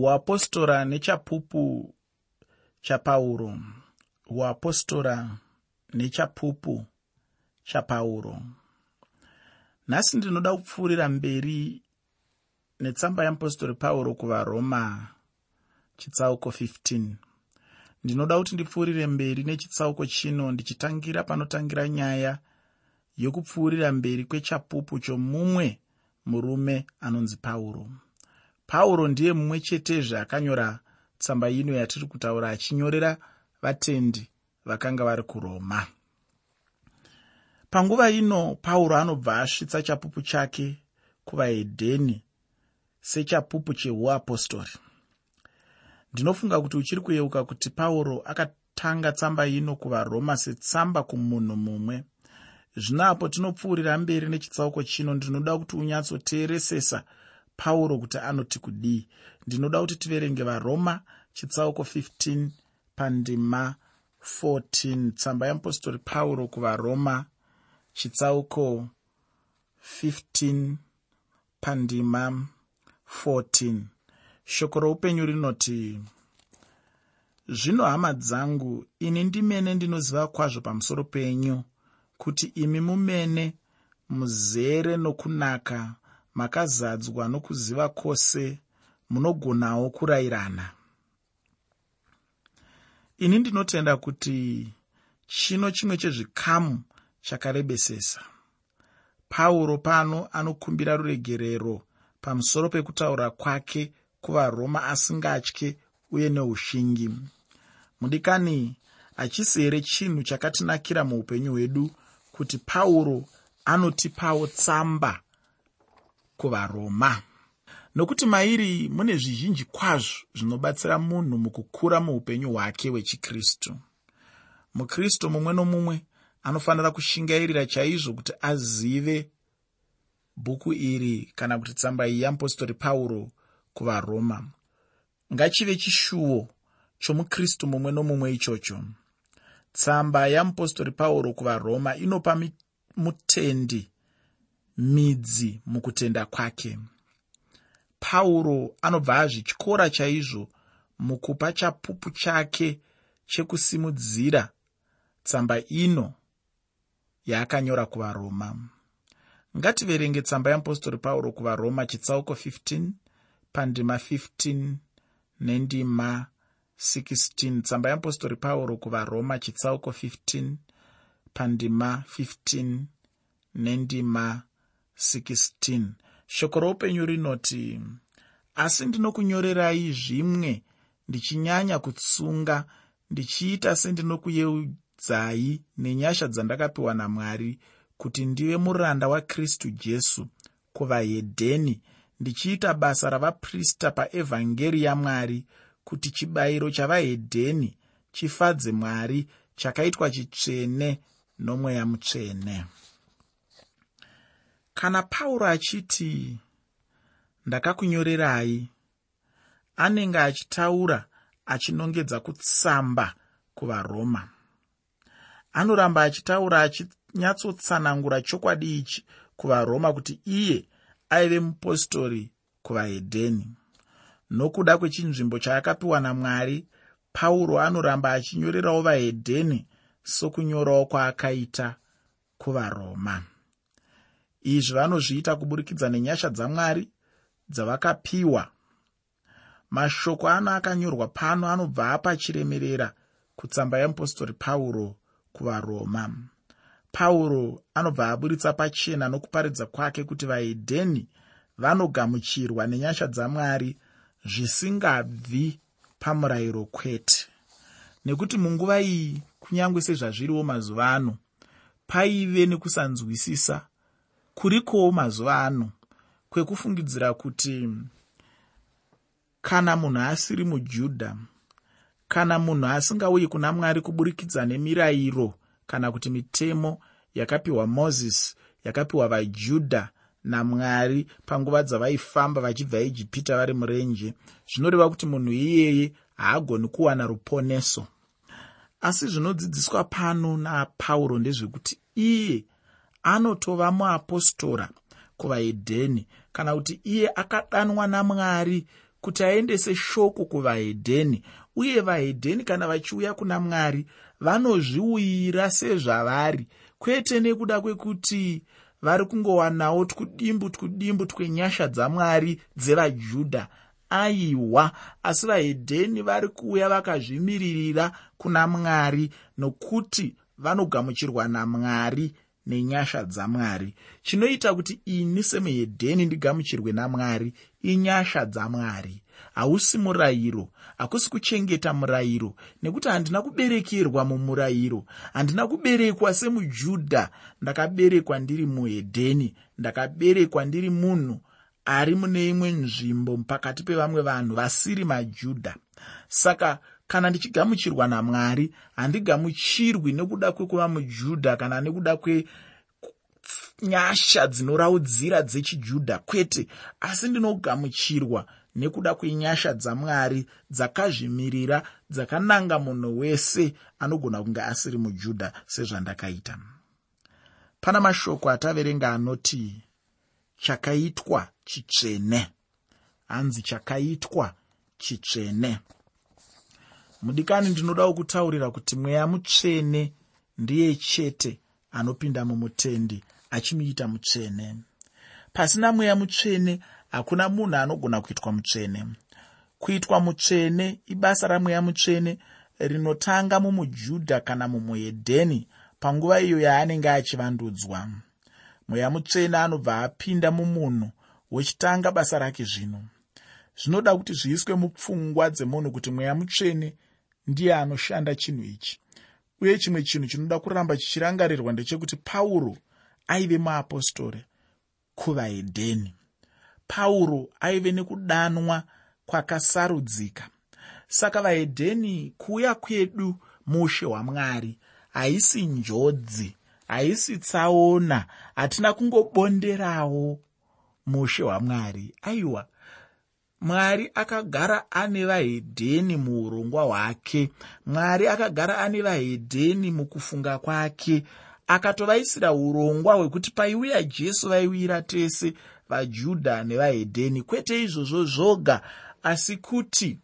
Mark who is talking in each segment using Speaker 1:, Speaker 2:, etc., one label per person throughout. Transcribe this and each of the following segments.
Speaker 1: uapostora nechapupu chapauro. Uapostora nechapupu chapauro. Nhasi ndinoda kupfuurira mberi netsamba yeapostori pauro kuvaroma chitsauko 15 ndinoda kuti ndipfuurire mberi nechitsauko chino ndichitangira panotangira nyaya yokupfuurira mberi kwechapupu chomumwe murume anonzi pauro pauro ndiye mumwe chetezve akanyora tsamba ino yatiri kutaura achinyorera vatendi vakanga vari kuroma. Panguva ino pauro anobva asvitsa chapupu chake kuvahedheni sechapupu cheuapostori ndinofunga kuti uchiri kuyeuka kuti pauro akatanga tsamba ino kuvaroma setsamba kumunhu mumwe. Zvino apo tinopfuurira mberi nechitsauko chino ndinoda kuti unyatsoteeresesa pauro kuti anoti kudii. Ndinoda kuti tiverenge varoma chitsauko 15 pandima 14 tsamba yeapostori pauro kuvaroma chitsauko 15 pandima 14 shoko roupenyu rinoti zvino hama dzangu ini ndimene ndinoziva kwazvo pamusoro penyu kuti imi mumene muzere nokunaka makazadzwa nokuziva kwose munogonawo kurayirana. Ini ndinotenda kuti chino chimwe chezvikamu chakarebesesa pauro pano anokumbira ruregerero pamusoro pekutaura kwake kuvaroma asingatye uye neushingi mudikani hachisi here chinhu chakatinakira muupenyu hwedu kuti pauro anotipawo tsamba kuvaroma. Nokuti mairi mune zvizhinji kwazvo zvinobatsira munhu mukukura muupenyu hwake hwechikristu. Mukristu mumwe nomumwe anofanira kushingairira chaizvo kuti azive bhuku iri kana kuti tsamba iyi yeapostori pauro kuvaroma. Ngachive chishuwo chomukristu mumwe nomumwe ichocho. Tsamba yeapostori pauro kuvaroma inopa mutendi midzi mukutenda kwake. Pauro anobva azvityora chaizvo mukupa chapupu chake chekusimudzira tsamba ino yaakanyora kuvaroma. Ngativerenge tsamba yeapostori pauro kuvaroma chitsauko 15 pandima 15 nendima 16 tsamba yeapostori pauro kuvaroma chitsauko 15 pandima 15 nendima 16 shoko roupenyu rinoti asi ndinokunyorerai zvimwe ndichinyanya kutsunga ndichiita sendinokuyeudzai nenyasha dzandakapiwa namwari kuti ndive muranda wakristu jesu kuvahedheni. Ndichiita basa ravaprista paevhangeri yamwari kuti chibayiro chavahedheni chifadze mwari chakaitwa chitsvene nomweya mutsvene kana pauro achiti ndakakunyorerai anenge achitaura achinongedza kutsamba kuvaroma. Anoramba achitaura achinyatsotsanangura chokwadi ichi kuvaroma kuti iye aive mupostori kuvahedheni nokuda kwechinzvimbo chaakapiwa namwari pauro anoramba achinyorerawo vahedheni sokunyorawo kwaakaita kuvaroma izvi vanozviita kuburikidza nenyasha dzamwari dzavakapiwa. Mashoko ano akanyorwa pano anobva apa chiremerera kutsamba yeapostori pauro kuvaroma. Pauro anobva aburitsa pachena nokuparidza kwake kuti vahedheni vanogamuchirwa nenyasha dzamwari zvisingabvi pamurayiro kwete. Nekuti munguva iyi kunyange sezvazviriwo mazuva ano paive nekusanzwisisa kurikowo mazuva ano kwekufungidzira kuti kana munhu asiri mujudha kana munhu asingauyi kuna mwari kuburikidza nemirayiro kana kuti mitemo yakapiwa mozisi yakapiwa vajudha namwari panguva dzavaifamba vachibva ijipita vari murenje zvinoreva kuti munhu iyeye haagoni kuwana ruponeso. Asi zvinodzidziswa pano napauro ndezvekuti iye anotova muapostora kuvahedheni kana kuti iye akadanwa namwari kuti aendese shoko kuvahedheni uye vahedheni kana vachiuya kuna mwari vanozviuyira sezvavari. Kwete nekuda kwekuti vari kungowanawo twudimbu twudimbu twenyasha dzamwari dzevajudha. Aiwa! Asi vahedheni vari kuuya vakazvimiririra kuna mwari nokuti vanogamuchirwa namwari nenyasha dzamwari. Chinoita kuti ini semuhedheni ndigamuchirwe namwari inyasha dzamwari. Hausi murayiro hakusi kuchengeta murayiro nekuti handina kuberekerwa mumurayiro. Handina kuberekwa semujudha ndakaberekwa ndiri muhedheni ndakaberekwa ndiri munhu ari mune imwe nzvimbo pakati pevamwe vanhu vasiri majudha. Saka kana ndichigamuchirwa namwari handigamuchirwi nekuda kwekuva mujudha kana nekuda kwenyasha dzinoraudzira dzechijudha kwete. Asi ndinogamuchirwa nekuda kwenyasha dzamwari dzakazvimirira dzakananga munhu wese anogona kunge asiri mujudha sezvandakaita. Pana mashoko ataverenga anoti chakaitwa chitsvene. Hanzi chakaitwa chitsvene mudikani ndinodawo kutaurira kuti mweya mutsvene ndiye chete anopinda mumutendi achimuita mutsvene. Pasina mweya mutsvene hakuna munhu anogona kuitwa mutsvene. Kuitwa mutsvene ibasa ramweya mutsvene rinotanga mumujudha kana mumuhedheni panguva iyo yaanenge achivandudzwa. Mweya mutsvene anobva apinda mumunhu wechitanga basa rake zvino zvinoda kuti zviiswe mupfungwa dzemunhu kuti mweya mutsvene ndiye anoshanda chinhu ichi. Uye chimwe chinhu chinoda kuramba chichirangarirwa ndechekuti pauro aive muapostori kuvahedheni pauro aive nekudanwa kwakasarudzika. Saka vahedheni kuuya kwedu mushe hwamwari haisi njodzi haisi tsaona hatina kungobonderawo mushe hwamwari aiwa mwari akagara ane vahedheni muurongwa hwake. Mwari akagara ane vahedheni mukufunga kwake. Akatovaisira urongwa hwekuti paiuya jesu vaiwira tese vajudha nevahedheni. Kwete izvozvo zvoga asi kuti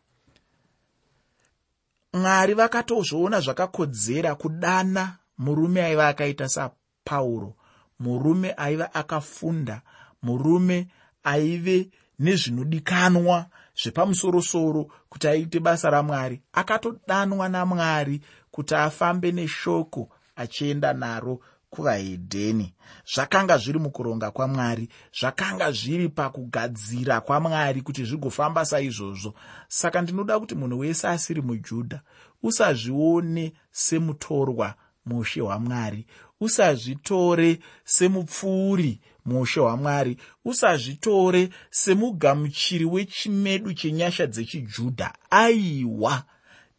Speaker 1: mwari vakatozviona zvakakodzera kudana murume aiva akaita sapauro murume aiva akafunda murume aive nezvinodikanwa zvepamusorosoro kuti aite basa ramwari. Akatodanwa namwari kuti afambe neshoko achienda naro kuvahedheni zvakanga zviri mukuronga kwamwari zvakanga zviri pakugadzira kwamwari kuti zvigofamba saizvozvo. Saka ndinoda kuti munhu wese asiri mujudha usazvione semutorwa mushe hwamwari usazvitore semupfuuri mushe hwamwari usazvitore semugamuchiri wechimedu chenyasha dzechijudha. Aiwa!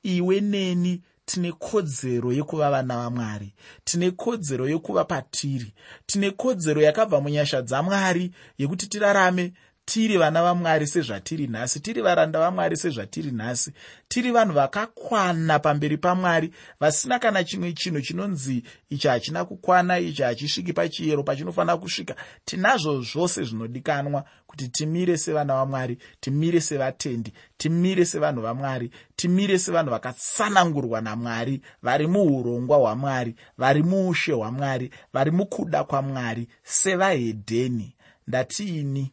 Speaker 1: Iwe neni tine kodzero yekuva vana vamwari tine kodzero yekuva patiri tine kodzero yakabva munyasha dzamwari yekuti tirarame tiri vana vamwari sezvatiri nhasi tiri varanda vamwari sezvatiri nhasi tiri vanhu vakakwana pamberi pamwari vasina kana chimwe chinhu chinonzi ichi hachina kukwana ichi hachisviki pachiyero pachinofanira kusvika. Tinazvo zvose zvinodikanwa kuti timire sevana vamwari timire sevatendi timire sevanhu vamwari timire sevanhu vakatsanangurwa namwari vari muurongwa hwamwari vari muushe hwamwari vari mukuda kwamwari sevahedheni. Ndatiini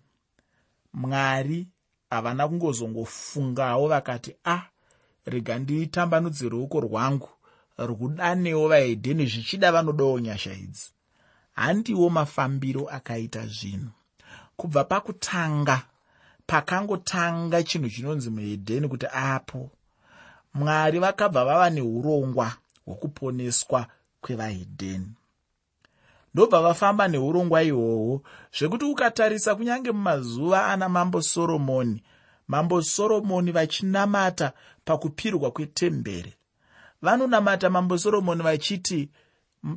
Speaker 1: mwari havana kungozongofungawo vakati a ah, rega nditambanudze ruoko rwangu rwudanewo vahedheni zvichida vanodawo nyasha idzi. Handiwo mafambiro akaita zvinhu. Kubva pakutanga pakangotanga chinhu chinonzi muhedheni kuti apo mwari vakabva vava neurongwa hwokuponeswa kwevahedheni ndobva vafamba neurongwa ihwohwo zvekuti ukatarisa kunyange mumazuva ana mambo soromoni. Mambo soromoni vachinamata pakupirwa kwetembere vanonamata mambo soromoni vachiti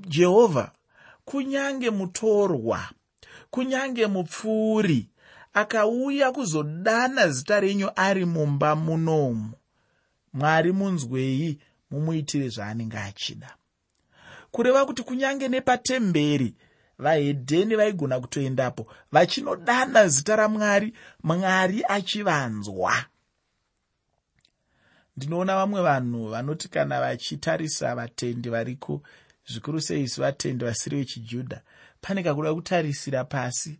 Speaker 1: jehovha kunyange mutorwa kunyange mupfuuri akauya kuzodana zita renyu ari mumba munomu mwari munzwei mumuitire zvaanenge achida kureva kuti kunyange nepatemberi vahedheni vaigona kutoendapo vachinodana zita ramwari mwari achivanzwa. Ndinoona vamwe vanhu vanoti kana vachitarisa vatendi variko zvikuru sei isu vatendi vasiri vechijudha pane kakuda kutarisira pasi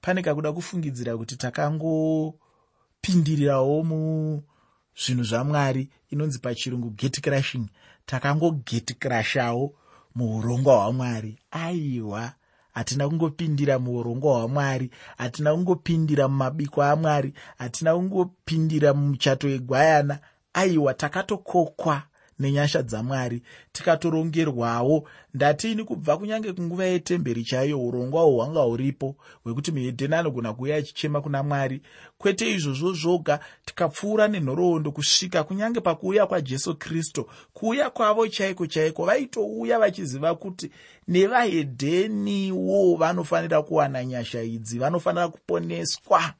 Speaker 1: pane kakuda kufungidzira kuti takangopindirirawo muzvinhu zvamwari inonzi pachirungu get crashing takangoget crashawo muurongwa hwamwari. Aiwa hatina kungopindira muurongwa hwamwari hatina kungopindira mumabiko amwari hatina kungopindira mumuchato wegwayana. Aiwa takatokokwa nenyasha dzamwari. Tikatorongerwawo ndatiini kubva kunyange kunguva yetemberi chaiyo urongwawo hwanga huripo hwekuti muhedheni anogona kuuya achichema kuna mwari. Kwete izvozvo zvoga tikapfuura nenhoroondo kusvika kunyange pakuuya kwajesu kristu kuuya kwavo chaiko chaiko vaitouya vachiziva kuti nevahedheniwo vanofanira kuwana nyasha idzi vanofanira kuponeswa.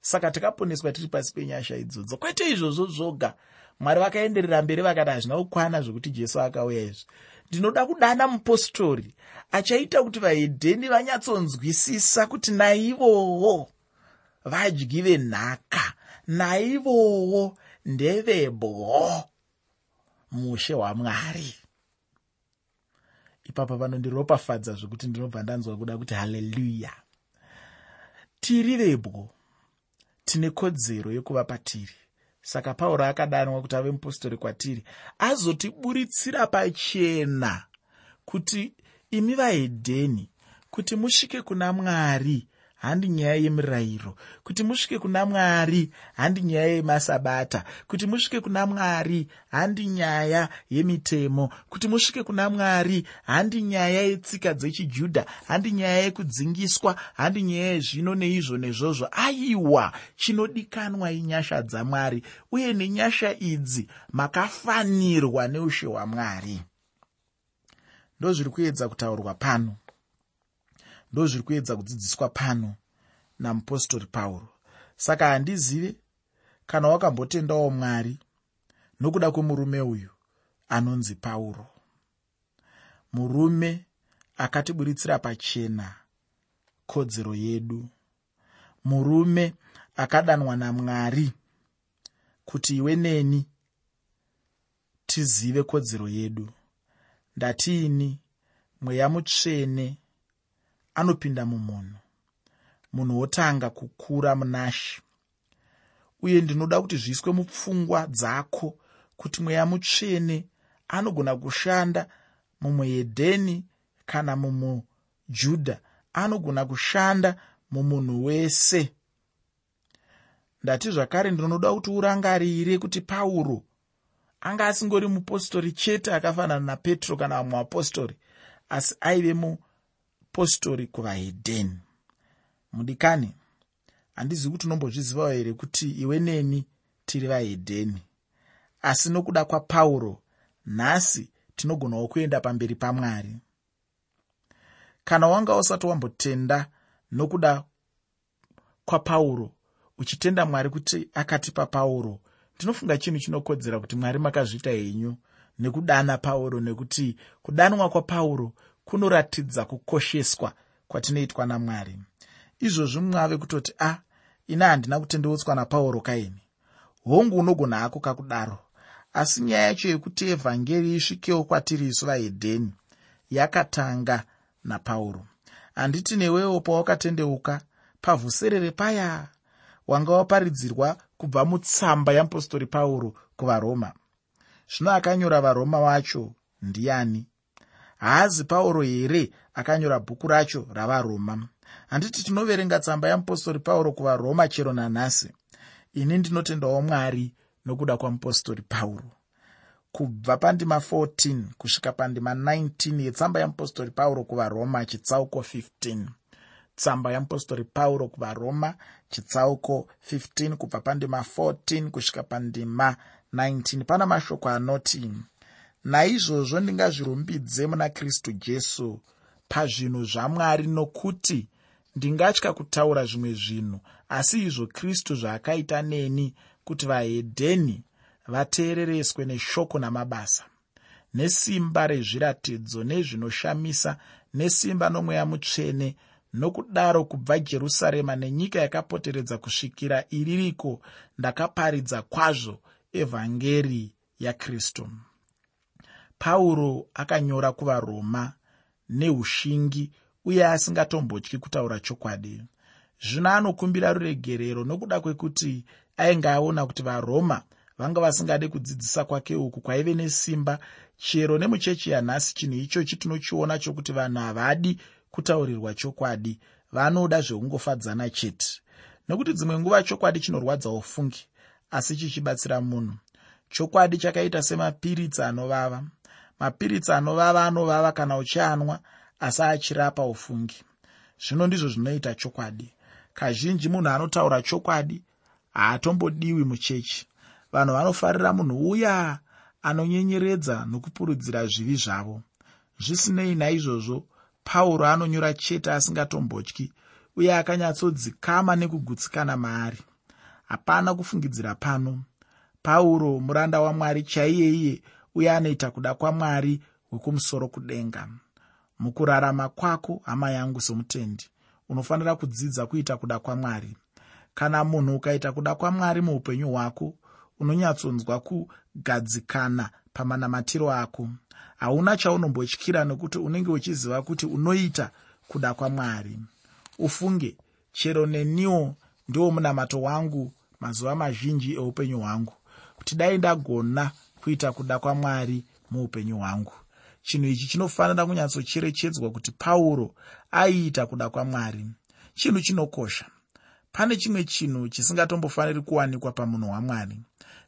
Speaker 1: Saka tikaponeswa tiri pasi penyasha idzodzo kwete izvozvo zvoga mwari vakaenderera mberi vakati hazvina kukwana zvokuti jesu akauya izvi. Ndinoda kudana mupostori achaita kuti vahedheni vanyatsonzwisisa kuti naivowo vadyi venhaka naivowo ndevebwo mushe hwamwari ipapo vanondiropafadza zvokuti ndinobva ndanzwa kuda kuti haleluya. Tiri vebwo tine kodzero yekuva patiri saka pauro akadanwa kuti ave mupostori kwatiri. Azotiburitsira pachena kuti imi vahedheni kuti musvike kuna mwari handi nyaya yemirayiro. Kuti musvike kuna mwari handi nyaya yemasabata. Kuti musvike kuna mwari handi nyaya yemitemo. Kuti musvike kuna mwari handi nyaya yetsika dzechijudha handi nyaya yekudzingiswa handi nyaya yezvino neizvo nezvozvo. Aiwa chinodikanwa inyasha dzamwari uye nenyasha idzi makafanirwa neushe hwamwari. Ndozviri kuedza kutaurwa pano ndozviri kuedza kudzidziswa pano namupostori pauro. Saka handizive kana wakambotendawo mwari nokuda kwemurume uyu anonzi pauro. Murume akatiburitsira pachena kodzero yedu. Murume akadanwa namwari kuti iwe neni tizive kodzero yedu. Ndatiini mweya mutsvene anopinda mumunhu. Munhu wotanga kukura munashi. Uye ndinoda kuti zviiswe mupfungwa dzako kuti mweya mutsvene anogona kushanda mumuhedheni kana mumujudha anogona kushanda mumunhu wese. Ndati zvakare ndinoda kuti urangarire kuti pauro anga asingori mupostori chete akafanana napetro kana vamwe vapostori asi aive mu apostori kuvahedheni. Mudikani handizivi kuti unombozvizivawo here kuti iwe neni tiri vahedheni? Asi nokuda kwapauro nhasi tinogonawo kuenda pamberi pamwari. Kana wanga usati wambotenda nokuda kwapauro uchitenda mwari kuti akatipa pauro ndinofunga chinhu chinokodzera kuti mwari makazviita henyu nekudana pauro nekuti kudanwa kwapauro kunoratidza kukosheswa kwatinoitwa namwari. Izvozvi mwave kutoti a ah, ina handina kutendeutswa napauro kaini? Hongu unogona hako kakudaro. Asi nyaya yacho yekuti evhangeri isvikewo kwatiri isu vahedheni yakatanga napauro. Handiti newewo pawakatendeuka pavhuserere paya. Wanga waparidzirwa kubva mutsamba yeapostori pauro kuvaroma. Zvino akanyora varoma vacho ndiani haazi pauro here akanyora bhuku racho ravaroma handiti tinoverenga tsamba yamupostori pauro kuvaroma chero nanhasi. Ini ndinotendawo mwari nokuda kwamupostori pauro. Kubva pandima 14 kusvika pandima 19 yetsamba yamupostori pauro kuvaroma chitsauko 15 tsamba yamupostori pauro kuvaroma chitsauko 15 kubva pandima 14 kusvika pandima 19 pana mashoko anoti naizvozvo ndingazvirumbidze muna kristu jesu pazvinhu zvamwari nokuti ndingatya kutaura zvimwe zvinhu. Asi izvo kristu zvaakaita neni kuti vahedheni vateerereswe neshoko namabasa nesimba rezviratidzo nezvinoshamisa nesimba nomweya mutsvene nokudaro kubva jerusarema nenyika yakapoteredza kusvikira iririko ndakaparidza kwazvo evhangeri yakristu pauro akanyora kuvaroma neushingi uye asingatombotyi kutaura chokwadi. Zvino anokumbira ruregerero nokuda kwekuti ainge aona kuti varoma vanga vasingade kudzidzisa kwake uku kwaive nesimba chero nemuchechi yanhasi chinhu ichochi tinochiona chokuti vanhu havadi kutaurirwa chokwadi vanoda zveungofadzana chete. Nekuti dzimwe nguva chokwadi chinorwadza ufungi asi chichibatsira munhu. Chokwadi chakaita semapiritsi anovava mapiritsi anovava anovava kana uchianwa asi achirapa ufungi. Zvino ndizvo zvinoita chokwadi. Kazhinji munhu anotaura chokwadi haatombodiwi muchechi. Vanhu vanofarira munhu uya anonyenyeredza nokupurudzira zvivi zvavo. Zvisinei naizvozvo pauro anonyora chete asingatombotyi uye akanyatsodzikama nekugutsikana maari. Hapana kufungidzira pano. Pauro muranda wamwari chaiyeiye uye anoita kuda kwamwari wekumusoro kudenga. Mukurarama kwako hama yangu somutendi unofanira kudzidza kuita kuda kwamwari. Kana munhu ukaita kuda kwamwari muupenyu hwako unonyatsonzwa kugadzikana pamanamatiro ako. Hauna chaunombotyira nekuti unenge uchiziva kuti unoita kuda kwamwari. Ufunge chero neniwo ndiwo munamato wangu mazuva mazhinji eupenyu hwangu. Kuti dai ndagona kuita kuda kwamwari muupenyu hwangu. Chinhu ichi chinofanira kunyatsocherechedzwa kuti pauro aiita kuda kwamwari. Chinhu chinokosha. Pane chimwe chinhu chisingatombofaniri kuwanikwa pamunhu wamwari.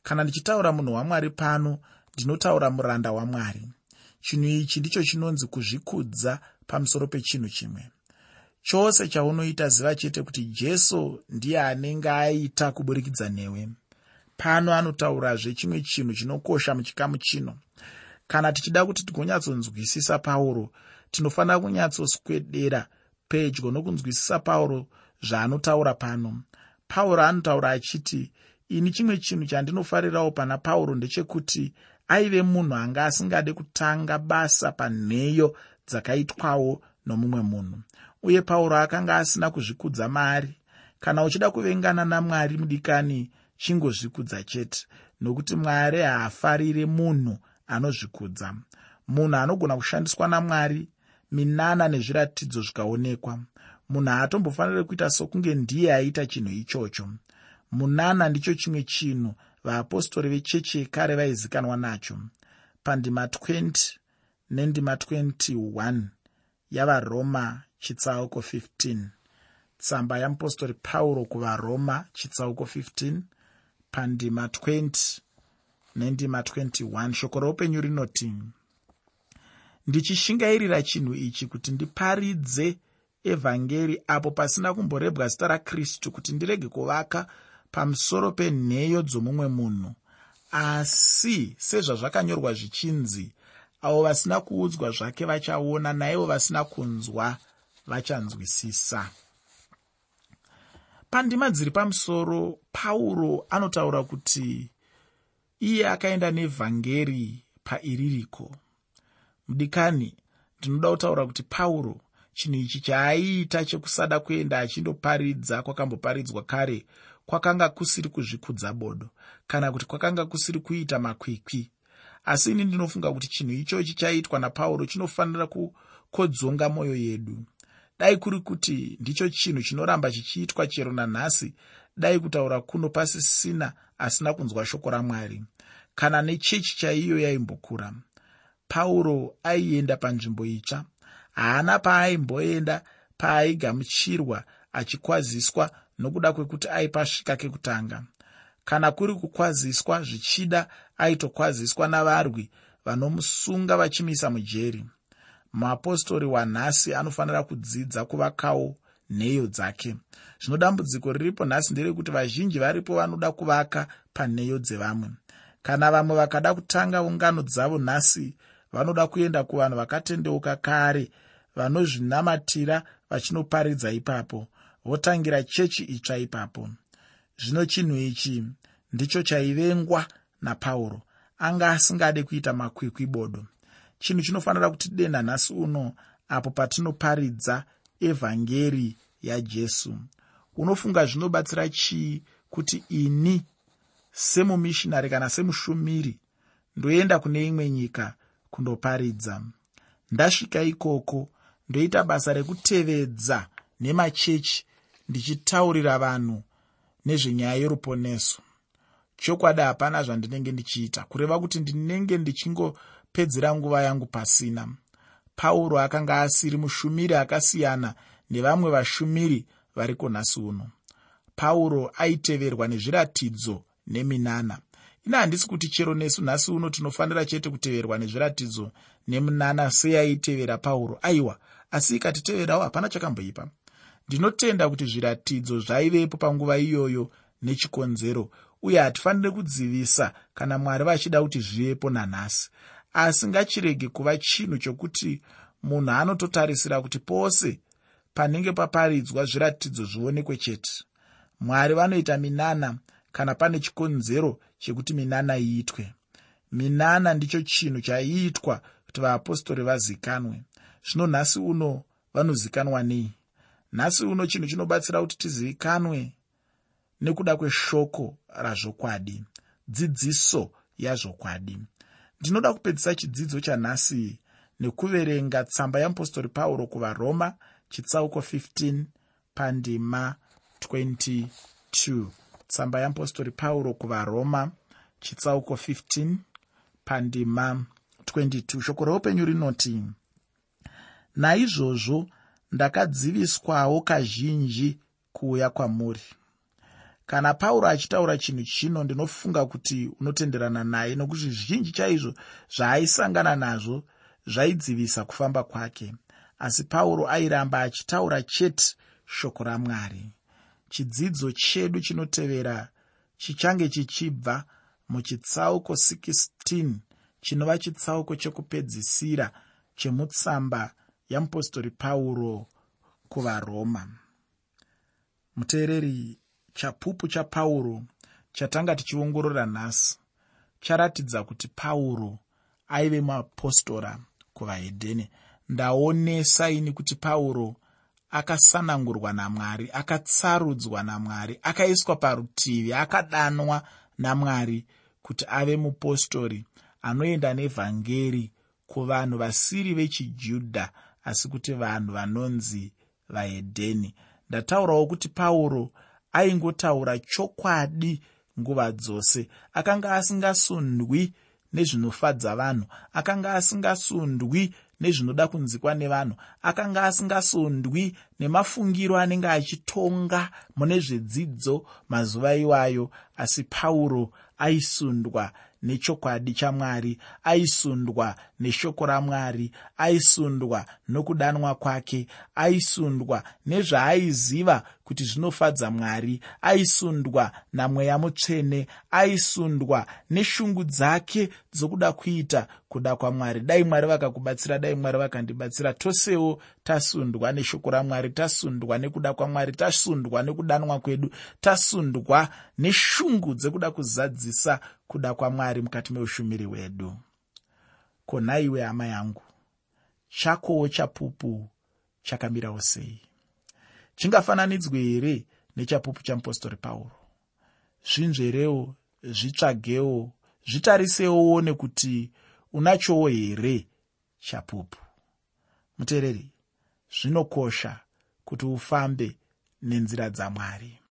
Speaker 1: Kana ndichitaura munhu wamwari pano ndinotaura muranda wamwari. Chinhu ichi ndicho chinonzi kuzvikudza pamusoro pechinhu chimwe. Chose chaunoita ziva chete kuti jesu ndiye anenge aita kuburikidza newe pano anotaurazve chimwe chinhu chinokosha muchikamu chino. Kana tichida kuti tigonyatsonzwisisa pauro tinofanira kunyatsoswedera pedyo nokunzwisisa pauro zvaanotaura pano. Pauro anotaura achiti ini chimwe chinhu chandinofarirawo pana pauro ndechekuti aive munhu anga asingade kutanga basa panheyo dzakaitwawo nomumwe munhu. Uye pauro akanga asina kuzvikudza mari kana uchida kuvengana namwari mudikani chingozvikudza chete. Nokuti mwari haafarire munhu anozvikudza. Munhu anogona kushandiswa namwari minana nezviratidzo zvikaonekwa. Munhu haatombofaniri kuita sokunge ndiye aita chinhu ichocho. Munana ndicho chimwe chinhu vaapostori vechechi yekare vaizikanwa nacho. Pandima 20 nendima 21 yavaroma chitsauko 15 tsamba yamupostori pauro kuvaroma chitsauko 15 pandima 20 nendima 21 shoko roupenyu rinoti ndichishingairira chinhu ichi kuti ndiparidze evhangeri apo pasina kumborebwa zita rakristu kuti ndirege kuvaka pamusoro penheyo dzomumwe munhu. Asi sezvazvakanyorwa zvichinzi avo vasina kuudzwa zvake vachaona naivo vasina kunzwa vachanzwisisa pandima dziri pamusoro pauro anotaura kuti iye akaenda nevhangeri paiririko mudikani ndinoda kutaura kuti pauro chinhu ichi chaaiita chekusada kuenda achindoparidza kwakamboparidzwa kare kwakanga kusiri kuzvikudza bodo kana kuti kwakanga kusiri kuita makwikwi. Asi ini ndinofunga kuti chinhu ichochi chaiitwa napauro chinofanira kukodzonga mwoyo yedu dai kuri kuti ndicho chinhu chinoramba chichiitwa chero nanhasi. Dai kutaura kuno pasisina asina kunzwa shoko ramwari. Kana nechechi chaiyo yaimbokura. Pauro aienda panzvimbo itsva. Haana paaimboenda paaigamuchirwa achikwaziswa nokuda kwekuti aipasvika kekutanga. Kana kuri kukwaziswa zvichida aitokwaziswa navarwi vanomusunga vachimisa mujeri muapostori wanhasi anofanira kudzidza kuvakawo nheyo dzake. Zvino dambudziko riripo nhasi nderekuti vazhinji varipo vanoda kuvaka panheyo dzevamwe. Kana vamwe vakada kutanga ungano dzavo nhasi vanoda kuenda kuvanhu vakatendeuka kare vanozvinamatira vachinoparidza ipapo votangira chechi itsva ipapo. Zvino chinhu ichi ndicho chaivengwa napauro anga asingade kuita makwikwi bodo chinhu chinofanira kutidenda nhasi uno apo patinoparidza evhangeri yajesu. Unofunga zvinobatsira chii kuti ini semumishinari kana semushumiri ndoenda kune imwe nyika kundoparidza? Ndasvika ikoko ndoita basa rekutevedza nemachechi ndichitaurira vanhu nezvenyaya yeruponeso chokwadi hapana zvandinenge ndichiita. Kureva kuti ndinenge ndichingopedzera nguva yangu pasina. Pauro akanga asiri mushumiri akasiyana nevamwe vashumiri vari kunhasi uno. Pauro aiteverwa nezviratidzo neminana. Ine handisi kuti chero nesu nhasi uno tinofanira chete kuteverwa nezviratidzo nemunana sei aitevera pauro. Aiwa asi ikatiteverawo hapana chakamboipa. Ndinotenda kuti zviratidzo zvaivepo panguva iyoyo nechikonzero uye hatifaniri kudzivisa kana mwari vachida kuti zvivepo nanhasi asi ngachirege kuva chinhu chokuti munhu anototarisira kuti pose panenge paparidzwa zviratidzo zvionekwe chete. Mwari vanoita minana kana pane chikonzero chekuti minana iitwe. Minana ndicho chinhu chaiitwa kuti vaapostori vazikanwe. Zvino nhasi uno vanozikanwa nei? Nhasi uno chinhu chinobatsira kuti tizivikanwe nekuda kweshoko razvokwadi dzidziso yazvokwadi ndinoda kupedzisa chidzidzo chanhasi nekuverenga tsamba yeapostori pauro kuvaroma chitsauko 15 pandima 22 tsamba yeapostori pauro kuvaroma chitsauko 15 pandima 22 shoko reupenyu rinoti naizvozvo ndakadziviswawo kazhinji kuuya kwamuri kana pauro achitaura chinhu chino ndinofunga kuti unotenderana naye nokuti zvizhinji chaizvo zvaaisangana nazvo zvaidzivisa kufamba kwake. Asi pauro airamba achitaura chete shoko ramwari. Chidzidzo chedu chinotevera chichange chichibva muchitsauko 16 chinova chitsauko chekupedzisira chemutsamba yamupostori pauro kuvaroma. Muteereri chapupu chapauro chatanga tichiongorora nhasi charatidza kuti pauro aive muapostora kuvahedhene ndaonesa ini kuti pauro akasanangurwa namwari akatsarudzwa namwari akaiswa parutivi akadanwa namwari kuti ave mupostori anoenda nevhangeri kuvanhu vasiri vechijudha asi kuti vanhu vanonzi vahedheni. Ndataurawo kuti pauro aingotaura chokwadi nguva dzose. Akanga asingasundwi nezvinofadza vanhu akanga asingasundwi nezvinoda kunzikwa nevanhu akanga asingasondwi nemafungiro anenge achitonga mune zvedzidzo mazuva iwayo. Asi pauro aisundwa nechokwadi chamwari aisundwa neshoko ramwari aisundwa nokudanwa kwake aisundwa nezvaaiziva kuti zvinofadza mwari aisundwa namweya mutsvene aisundwa neshungu dzake dzokuda kuita kuda kwamwari. Dai mwari vakakubatsira dai mwari vakandibatsira. Tosewo tasundwa neshoko ramwari tasundwa nekuda kwamwari tasundwa nekudanwa kwedu tasundwa neshungu dzekuda kuzadzisa kuda kwamwari mukati meushumiri hwedu konaiwe hama yangu. Chakowo chapupu chakamirawo sei? Chingafananidzwe here nechapupu chamupostori pauro? Zvinzverewo zvitsvagewo zvitarisewo uone kuti unachowo here chapupu? Muteereri zvinokosha kuti ufambe nenzira dzamwari